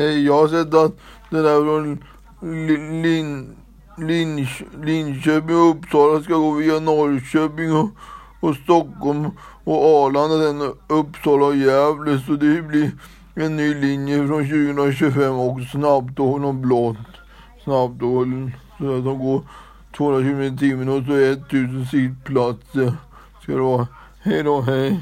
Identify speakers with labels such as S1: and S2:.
S1: Jag har sett att det där från Lin, Lin, Lin, Linköping och Uppsala ska gå via Norrköping och, och Stockholm och Arlanda sen Uppsala och Gävle. Så det blir en ny linje från 2025 och snabbtåg, och blått snabbtåg. Så att de går 200 km i timmen och så 1000 sittplatser ska det vara. Hej då, hej.